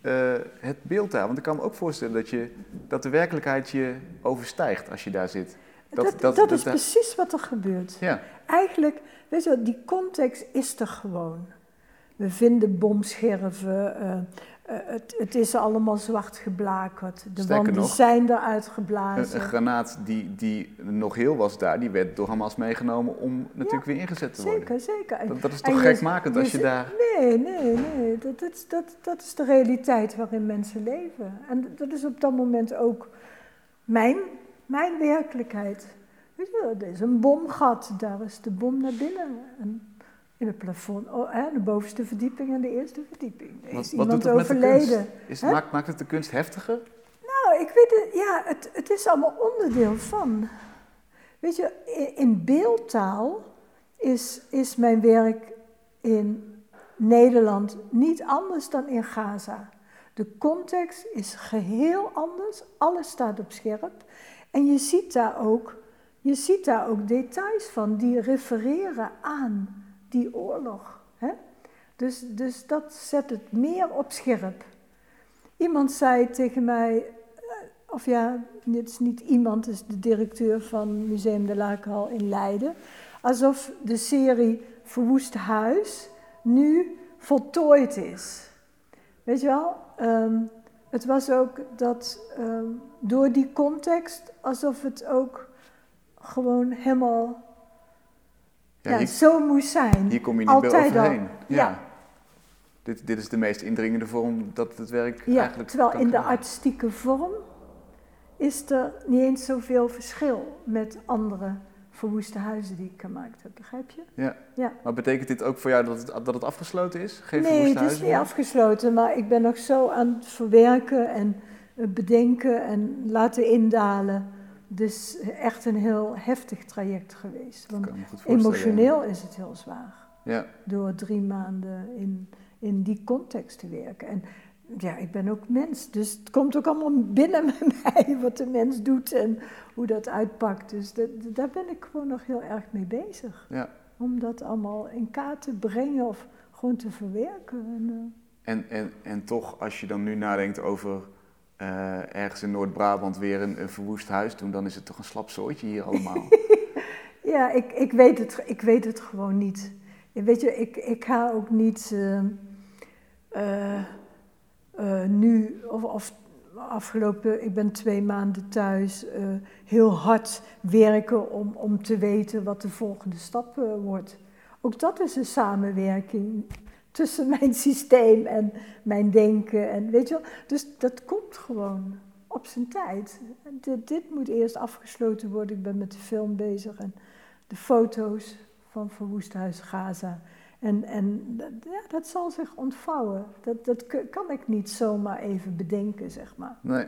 eh, het beeld daar? Want ik kan me ook voorstellen dat, je, dat de werkelijkheid je overstijgt als je daar zit. Dat, dat, is precies wat er gebeurt. Ja, Eigenlijk, weet je wat, die context is er gewoon. We vinden bomscherven, eh, het, het is allemaal zwart geblakerd. De Sterker wanden nog, zijn eruit een, geblazen. een granaat die, die nog heel was daar, die werd door Hamas meegenomen om natuurlijk weer ingezet te worden. Zeker, zeker. Dat, dat is toch gekmakend als je daar... Nee, nee, nee. Dat, dat, is- dat, dat is de realiteit waarin mensen leven. En dat is op dat moment ook mijn, mijn werkelijkheid. Weet je wel, er is een bomgat, daar is de bom naar binnen. En in het plafond, oh, hè, de bovenste verdieping en de eerste verdieping. Er Wat, is wat iemand doet het met de overleden. Is, maakt, maakt het de kunst heftiger? Nou, ik weet het, ja, het, het is allemaal onderdeel van. Weet je, in, in beeldtaal is, is mijn werk in Nederland niet anders dan in Gaza. De context is geheel anders, alles staat op scherp. En je ziet daar ook, je ziet daar ook details van die refereren aan die oorlog. Hè? Dus, dus dat zet het meer op scherp. Iemand zei tegen mij, eh, of ja, dit is niet iemand, het is de directeur van Museum de Lakenhal in Leiden. Alsof de serie Verwoest Huis nu voltooid is. Weet je wel? Ehm, het was ook dat ehm, door die context, alsof het ook gewoon helemaal Ja, zo moest zijn. hier kom je niet meer Altijd al. overheen. Ja. Ja. Dit, dit is de meest indringende vorm dat het werk Ja, eigenlijk terwijl in de artistieke vorm is er niet eens zoveel verschil met andere verwoeste huizen die ik gemaakt heb, begrijp je? Ja. Ja. Maar betekent dit ook voor jou dat het, dat het afgesloten is? Geen nee, het is huizen niet meer? afgesloten, maar ik ben nog zo aan het verwerken en bedenken en laten indalen. Dus echt een heel heftig traject geweest. Want emotioneel is het heel zwaar. Ja. door drie maanden in, in die context te werken. En ja, ik ben ook mens, dus het komt ook allemaal binnen bij mij wat de mens doet en hoe dat uitpakt. Dus dat- daar ben ik gewoon nog heel erg mee bezig. ja. Om dat allemaal in kaart te brengen of gewoon te verwerken. En, eh, En, en, en toch, als je dan nu nadenkt over eh, ergens in Noord-Brabant weer een, verwoest huis doen, dan is het toch een slap zooitje hier allemaal. Ja, ik, ik, weet het, ik weet het gewoon niet. Weet je, ik, ik ga ook niet eh, eh, nu, of, of afgelopen, ik ben twee maanden thuis, heel hard werken om, om te weten wat de volgende stap wordt. Ook dat is een samenwerking tussen mijn systeem en mijn denken. En weet je wel, dus dat komt gewoon op zijn tijd. Dit, dit moet eerst afgesloten worden. Ik ben met de film bezig en de foto's van Verwoest Huis Gaza. En, en dat- ja, dat zal zich ontvouwen. Dat, dat kan ik niet zomaar even bedenken, zeg maar. Nee.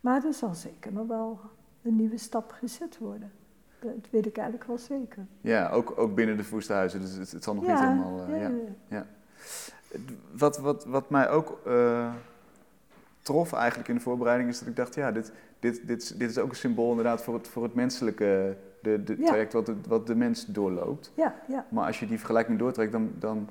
Maar er zal zeker nog wel een nieuwe stap gezet worden. Dat weet ik eigenlijk wel zeker. Ja, ook, ook binnen de verwoeste huizen, dus het, het zal nog niet helemaal... eh, ja, ja. Wat, wat, wat mij ook eh, trof eigenlijk in de voorbereiding is dat ik dacht, ja, dit, dit, dit, is- dit is ook een symbool inderdaad voor het, voor het menselijke, de, de Ja. traject wat de, wat de mens doorloopt. ja, ja. Maar als je die vergelijking doortrekt, dan, dan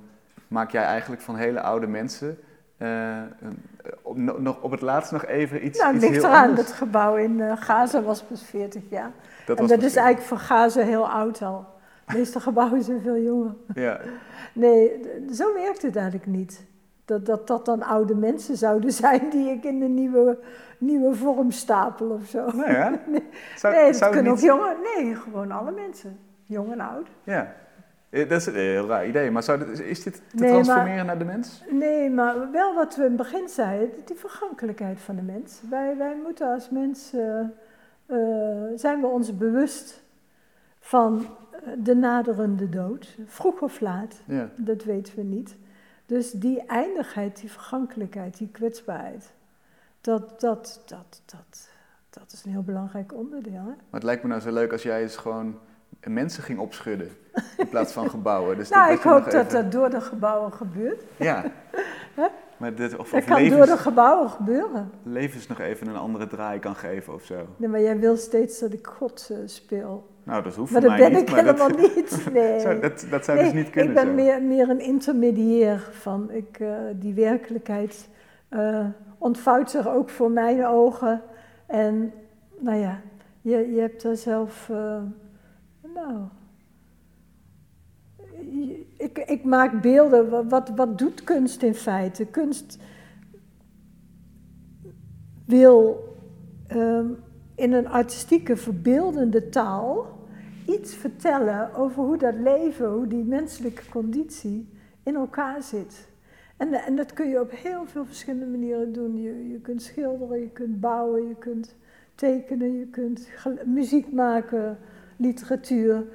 maak jij eigenlijk van hele oude mensen eh, een- op, no- nog, op het laatst nog even iets, Nou, het ligt eraan. Dat gebouw in eh, Gaza was pas 40 jaar. Dat en dat is eigenlijk voor Gaza heel oud al. De meeste gebouwen zijn veel jonger. Ja, Nee, zo werkt het eigenlijk niet. Dat, dat dat dan oude mensen zouden zijn die ik in een nieuwe, nieuwe vorm stapel of zo. ja. Zou, nee, dat zou kunnen ook niet- jonge, nee, gewoon alle mensen. Jong en oud. Ja, Eh, dat is een heel raar idee. Maar zou dit- is dit te Nee, maar- transformeren naar de mens? Nee, maar wel wat we in het begin zeiden, die vergankelijkheid van de mens. Wij, wij moeten als mens, eh, eh, zijn we ons bewust van de naderende dood. Vroeg of laat, Ja. dat weten we niet. Dus die eindigheid, die vergankelijkheid, die kwetsbaarheid, dat, dat, dat, dat, dat is een heel belangrijk onderdeel. Hè? Maar het lijkt me nou zo leuk als jij eens gewoon mensen ging opschudden in plaats van gebouwen. Dus nou, ik hoop dat even- dat door de gebouwen gebeurt. Ja. Maar dit, of, Dat of kan door de gebouwen gebeuren. levens nog even een andere draai kan geven of zo. Nee, maar jij wil steeds dat ik God eh, speel. Nou, dat hoeft Maar dat mij ben niet. ik maar dat- helemaal niet. Nee. zou, dat, dat zou nee, dus niet kunnen ik ben zo. meer, meer een intermediair van ik, eh, die werkelijkheid eh, ontvouwt zich ook voor mijn ogen. En nou ja, je, je hebt er zelf, eh, nou, ik, ik maak beelden. Wa- Wat, wat doet kunst in feite? Kunst wil ehm, in een artistieke, verbeeldende taal iets vertellen over hoe dat leven, hoe die menselijke conditie in elkaar zit. En, en dat kun je op heel veel verschillende manieren doen. Je, je kunt schilderen, je kunt bouwen, je kunt tekenen, je kunt muziek maken, literatuur.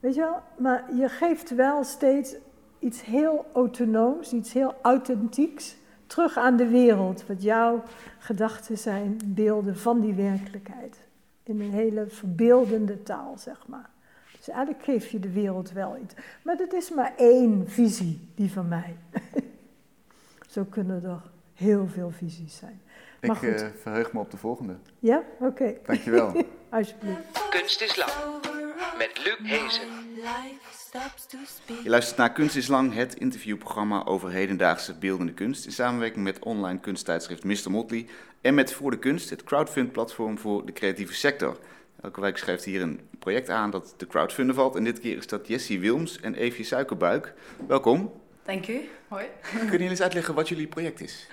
Weet je wel? Maar je geeft wel steeds iets heel autonooms, iets heel authentieks terug aan de wereld. Wat jouw gedachten zijn, beelden van die werkelijkheid. In een hele verbeeldende taal, zeg maar. Dus eigenlijk geef je de wereld wel iets. Maar dat is maar één visie, die van mij. Zo kunnen er heel veel visies zijn. Maar Ik goed. eh, verheug me op de volgende. Ja? Oké, Dankjewel. alsjeblieft. Kunst is lang. Met Luc Hezen. Je luistert naar Kunst is Lang, het interviewprogramma over hedendaagse beeldende kunst. In samenwerking met online kunsttijdschrift Mr. Motley. En met Voor de Kunst, het crowdfund-platform voor de creatieve sector. Elke week schrijft hier een project aan dat te crowdfunden valt. En dit keer is dat Jessie Wilms en Eefje Suikerbuik. Welkom. Dank u. Hoi. Kunnen jullie eens uitleggen wat jullie project is?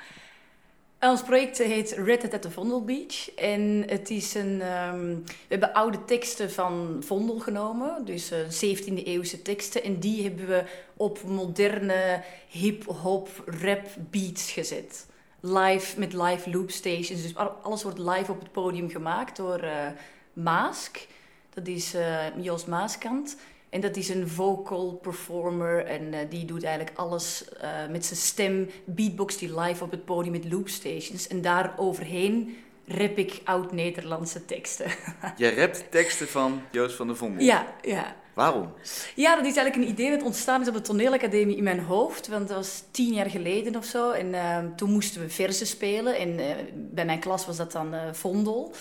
Ons project heet Red at the Vondel Beach. En het is een. ehm, we hebben oude teksten van Vondel genomen, dus eh 17e eeuwse teksten. En die hebben we op moderne hip-hop rap beats gezet. Live met live loop stations. Dus al- alles wordt live op het podium gemaakt door eh Maask. Dat is eh Joost Maaskant. En dat is een vocal performer en eh, die doet eigenlijk alles eh, met zijn stem, beatbox die live op het podium met loopstations. En daar overheen rap ik oud-Nederlandse teksten. Jij rapt teksten van Joost van der Vondel. ja, ja. Waarom? Ja, dat is eigenlijk een idee dat ontstaan is op de toneelacademie in mijn hoofd. Want dat was tien jaar geleden of zo. En eh, toen moesten we verzen spelen. En eh, bij mijn klas was dat dan Vondel.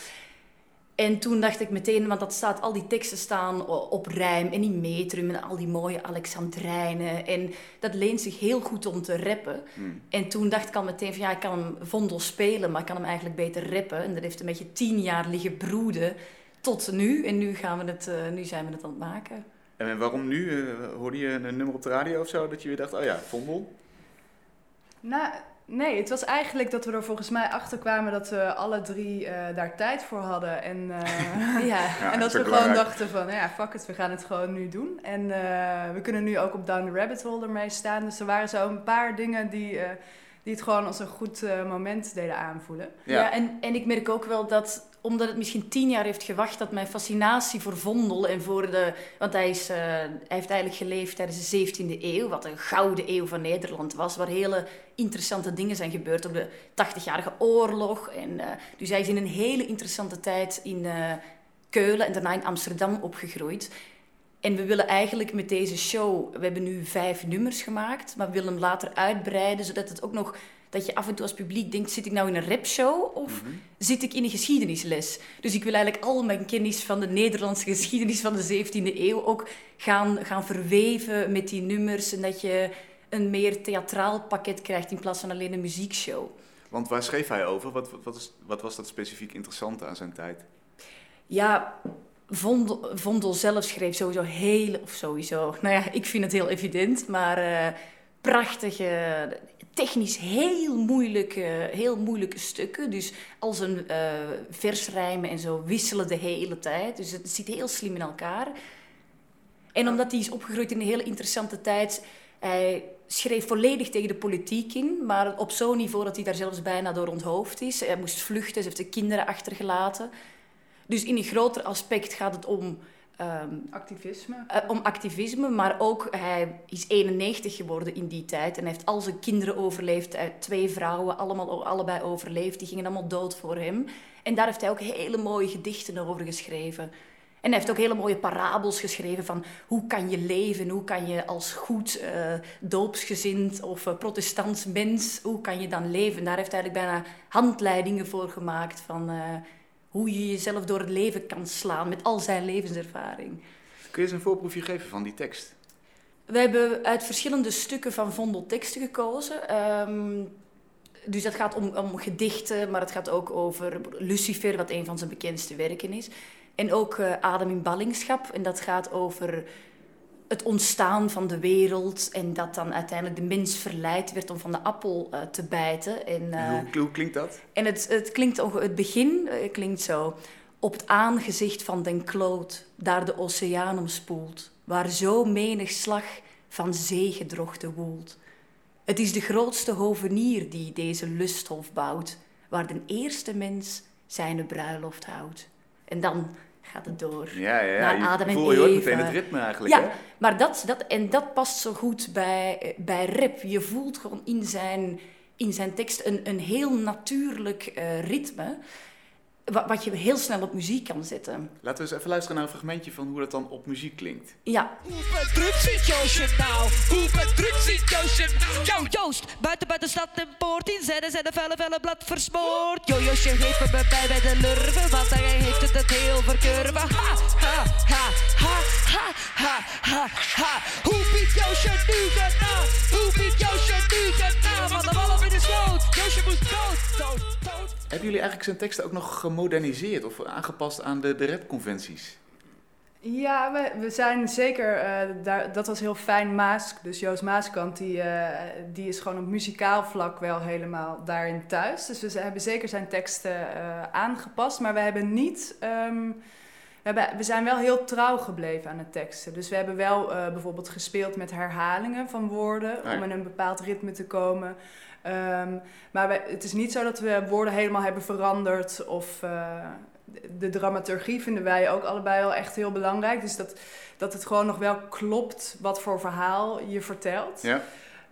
En toen dacht ik meteen, want dat staat, al die teksten staan op rijm en in metrum en al die mooie Alexandrijnen. En dat leent zich heel goed om te rappen. En toen dacht ik al meteen van ja, ik kan hem Vondel spelen, maar ik kan hem eigenlijk beter rappen. En dat heeft een beetje tien jaar liggen broeden tot nu. En nu, gaan we het, eh, nu zijn we het aan het maken. En waarom nu? Eh, hoorde je een nummer op de radio of zo dat je weer dacht, oh ja, Vondel? Nou, nee, het was eigenlijk dat we er volgens mij achter kwamen dat we alle drie eh, daar tijd voor hadden. En, eh, Ja. Ja, en dat we gewoon dachten van, ja, fuck it, we gaan het gewoon nu doen. En eh, we kunnen nu ook op Down the Rabbit Hole ermee staan. Dus er waren zo een paar dingen die, eh, die het gewoon als een goed eh, moment deden aanvoelen. Ja, en, en ik merk ook wel dat, omdat het misschien tien jaar heeft gewacht, dat mijn fascinatie voor Vondel en voor de... Want hij, is, eh, hij heeft eigenlijk geleefd tijdens de 17e eeuw, wat een gouden eeuw van Nederland was, waar hele interessante dingen zijn gebeurd. Ook de 80-jarige oorlog. En, eh, dus hij is in een hele interessante tijd in eh, Keulen en daarna in Amsterdam opgegroeid. En we willen eigenlijk met deze show, we hebben nu vijf nummers gemaakt, maar we willen hem later uitbreiden, zodat het ook nog, dat je af en toe als publiek denkt, zit ik nou in een rapshow of zit ik in een geschiedenisles? Dus ik wil eigenlijk al mijn kennis van de Nederlandse geschiedenis van de 17e eeuw ook gaan, gaan verweven met die nummers en dat je een meer theatraal pakket krijgt in plaats van alleen een muziekshow. Want waar schreef hij over? Wat, wat, wat, is, wat was dat specifiek interessante aan zijn tijd? Ja, Vondel, zelf schreef sowieso heel, of sowieso, nou ja, ik vind het heel evident, maar eh, prachtige, technisch heel moeilijke, heel moeilijke stukken. Dus al zijn eh versrijmen en zo wisselen de hele tijd. Dus het zit heel slim in elkaar. En omdat hij is opgegroeid in een hele interessante tijd, hij schreef volledig tegen de politiek in, maar op zo'n niveau dat hij daar zelfs bijna door onthoofd is. Hij moest vluchten, ze heeft de kinderen achtergelaten. Dus in een groter aspect gaat het om ehm, Activisme. eh, om activisme, maar ook hij is 91 geworden in die tijd en heeft al zijn kinderen overleefd, heeft twee vrouwen, allemaal, allebei overleefd, die gingen allemaal dood voor hem. En daar heeft hij ook hele mooie gedichten over geschreven. En hij heeft ook hele mooie parabels geschreven van hoe kan je leven, hoe kan je als goed eh, doopsgezind of eh, protestants mens, hoe kan je dan leven. Daar heeft hij eigenlijk bijna handleidingen voor gemaakt van eh, hoe je jezelf door het leven kan slaan met al zijn levenservaring. Kun je eens een voorproefje geven van die tekst? We hebben uit verschillende stukken van Vondel teksten gekozen. Ehm, dus dat gaat om, om gedichten, maar het gaat ook over Lucifer, wat een van zijn bekendste werken is. En ook eh, Adem in ballingschap. En dat gaat over het ontstaan van de wereld. En dat dan uiteindelijk de mens verleid werd om van de appel eh, te bijten. En, eh, hoe, hoe klinkt dat? en het, het, klinkt, het begin eh, klinkt zo. Op het aangezicht van den kloot, daar de oceaan omspoelt, waar zo menig slag van zeegedrochten woelt. Het is de grootste hovenier die deze lusthof bouwt, waar de eerste mens zijn bruiloft houdt. En dan gaat het door. Ja, ja, ja. Naar je, Adam en voel, je hoort Eva. meteen het ritme eigenlijk, Ja, hè? maar dat, dat, en dat past zo goed bij, bij rap. Je voelt gewoon in zijn, in zijn tekst een, een heel natuurlijk eh, ritme, wat je heel snel op muziek kan zetten. Laten we eens even luisteren naar een fragmentje van hoe dat dan op muziek klinkt. Ja, Hoe bedrukt zit Joosje nou? Hoe bedrukt zit Joosje nou? Yo, Joost, buiten bij de stad en poort in zetten zijn de felle, felle blad versmoord. Yo, Joosje heeft me bij bij de lurven, want hij heeft het het heel verkurven. Ha, ha, ha, ha, ha, ha, ha, ha. Hoe biedt Joosje nu gedaan? Hoe Hebben jullie eigenlijk zijn teksten ook nog gemoderniseerd of aangepast aan de, de rapconventies? Ja, we, we zijn zeker, eh, daar, dat was heel fijn Maask. Dus Joost Maaskant, die, eh, die is gewoon op muzikaal vlak wel helemaal daarin thuis. Dus we hebben zeker zijn teksten eh, aangepast, maar we hebben niet... ehm, we, hebben, we zijn wel heel trouw gebleven aan de teksten. Dus we hebben wel bijvoorbeeld gespeeld met herhalingen van woorden... Ja. om in een bepaald ritme te komen. Ehm, maar we, het is niet zo dat we woorden helemaal hebben veranderd of... eh, de dramaturgie vinden wij ook allebei wel echt heel belangrijk. Dus dat, dat het gewoon nog wel klopt wat voor verhaal je vertelt. Ja.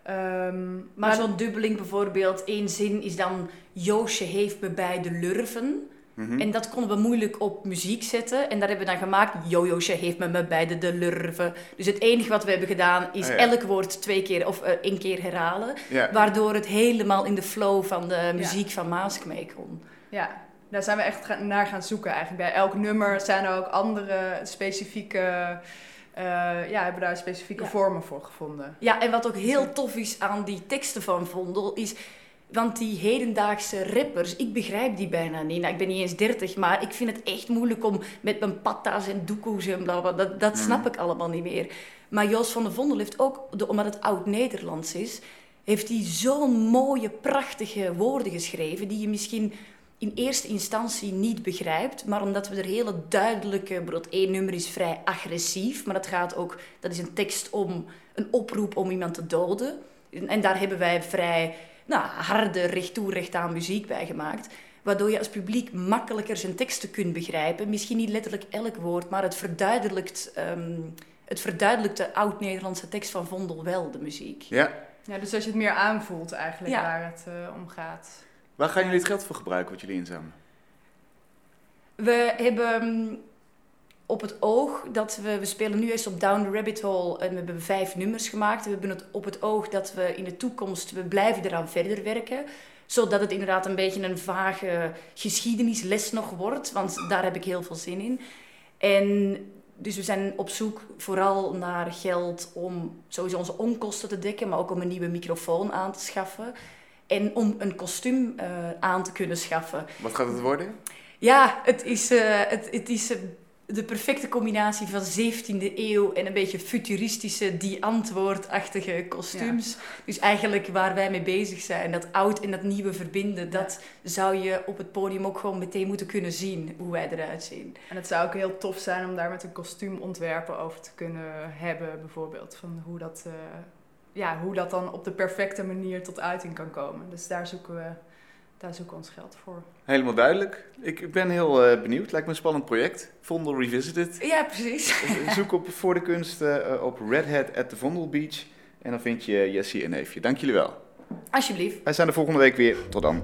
Ehm, maar, maar zo'n dubbeling bijvoorbeeld, één zin is dan Joosje heeft me bij de lurven. Mhm. En dat konden we moeilijk op muziek zetten. En dat hebben we dan gemaakt. Jojoosje heeft me me bij de, de lurven. Dus het enige wat we hebben gedaan is Ah, ja. elk woord twee keer of eh, één keer herhalen. ja. Waardoor het helemaal in de flow van de muziek van Maask mee kon. ja, daar zijn we echt gaan- naar gaan zoeken eigenlijk. Bij elk nummer zijn er ook andere specifieke... eh, ja, hebben daar specifieke Ja. vormen voor gevonden. Ja, en wat ook heel tof is aan die teksten van Vondel is... Want die hedendaagse rappers, ik begrijp die bijna niet. Nou, ik ben niet eens 30, maar ik vind het echt moeilijk om met mijn patta's en doekoes en bla bla. Dat, dat snap ik allemaal niet meer. Maar Joost van der Vondel heeft ook, de- omdat het oud-Nederlands is, heeft hij zo'n mooie, prachtige woorden geschreven die je misschien in eerste instantie niet begrijpt, maar omdat we er hele duidelijke, bijvoorbeeld één nummer is vrij agressief, maar dat gaat ook, dat is een tekst om een oproep om iemand te doden. En, en daar hebben wij vrij nou, harde, recht toe, recht aan muziek bij gemaakt. Waardoor je als publiek makkelijker zijn teksten kunt begrijpen. Misschien niet letterlijk elk woord, maar het verduidelijkt, ehm, het verduidelijkt de oud-Nederlandse tekst van Vondel wel, de muziek. ja. Ja, dus als je het meer aanvoelt eigenlijk Ja. waar het eh, om gaat. Waar gaan jullie het geld voor gebruiken wat jullie inzamelen? We hebben mm, op het oog dat we... We spelen nu eerst op Down the Rabbit Hole en we hebben vijf nummers gemaakt. We hebben het op het oog dat we in de toekomst... We blijven eraan verder werken. Zodat het inderdaad een beetje een vage geschiedenisles nog wordt. Want daar heb ik heel veel zin in. En dus we zijn op zoek vooral naar geld om sowieso onze onkosten te dekken. Maar ook om een nieuwe microfoon aan te schaffen. En om een kostuum eh, aan te kunnen schaffen. Wat gaat het worden? Ja, het is, eh, het, het is eh, de perfecte combinatie van 17e eeuw en een beetje futuristische, die antwoordachtige kostuums. Dus eigenlijk waar wij mee bezig zijn, dat oud en dat nieuwe verbinden, dat zou je op het podium ook gewoon meteen moeten kunnen zien hoe wij eruit zien. En het zou ook heel tof zijn om daar met een kostuumontwerper over te kunnen hebben, bijvoorbeeld. Van hoe dat, eh, ja, hoe dat dan op de perfecte manier tot uiting kan komen. Dus daar zoeken we, daar zoeken we ons geld voor. Helemaal duidelijk. Ik ben heel eh, benieuwd. Lijkt me een spannend project. Vondel Revisited. Ja, precies. Zoek op voor de kunst eh, op Red Hat at the Vondel Beach. En dan vind je Jessie en Neefje. Dank jullie wel. Alsjeblieft. Wij zijn de volgende week weer. Tot dan.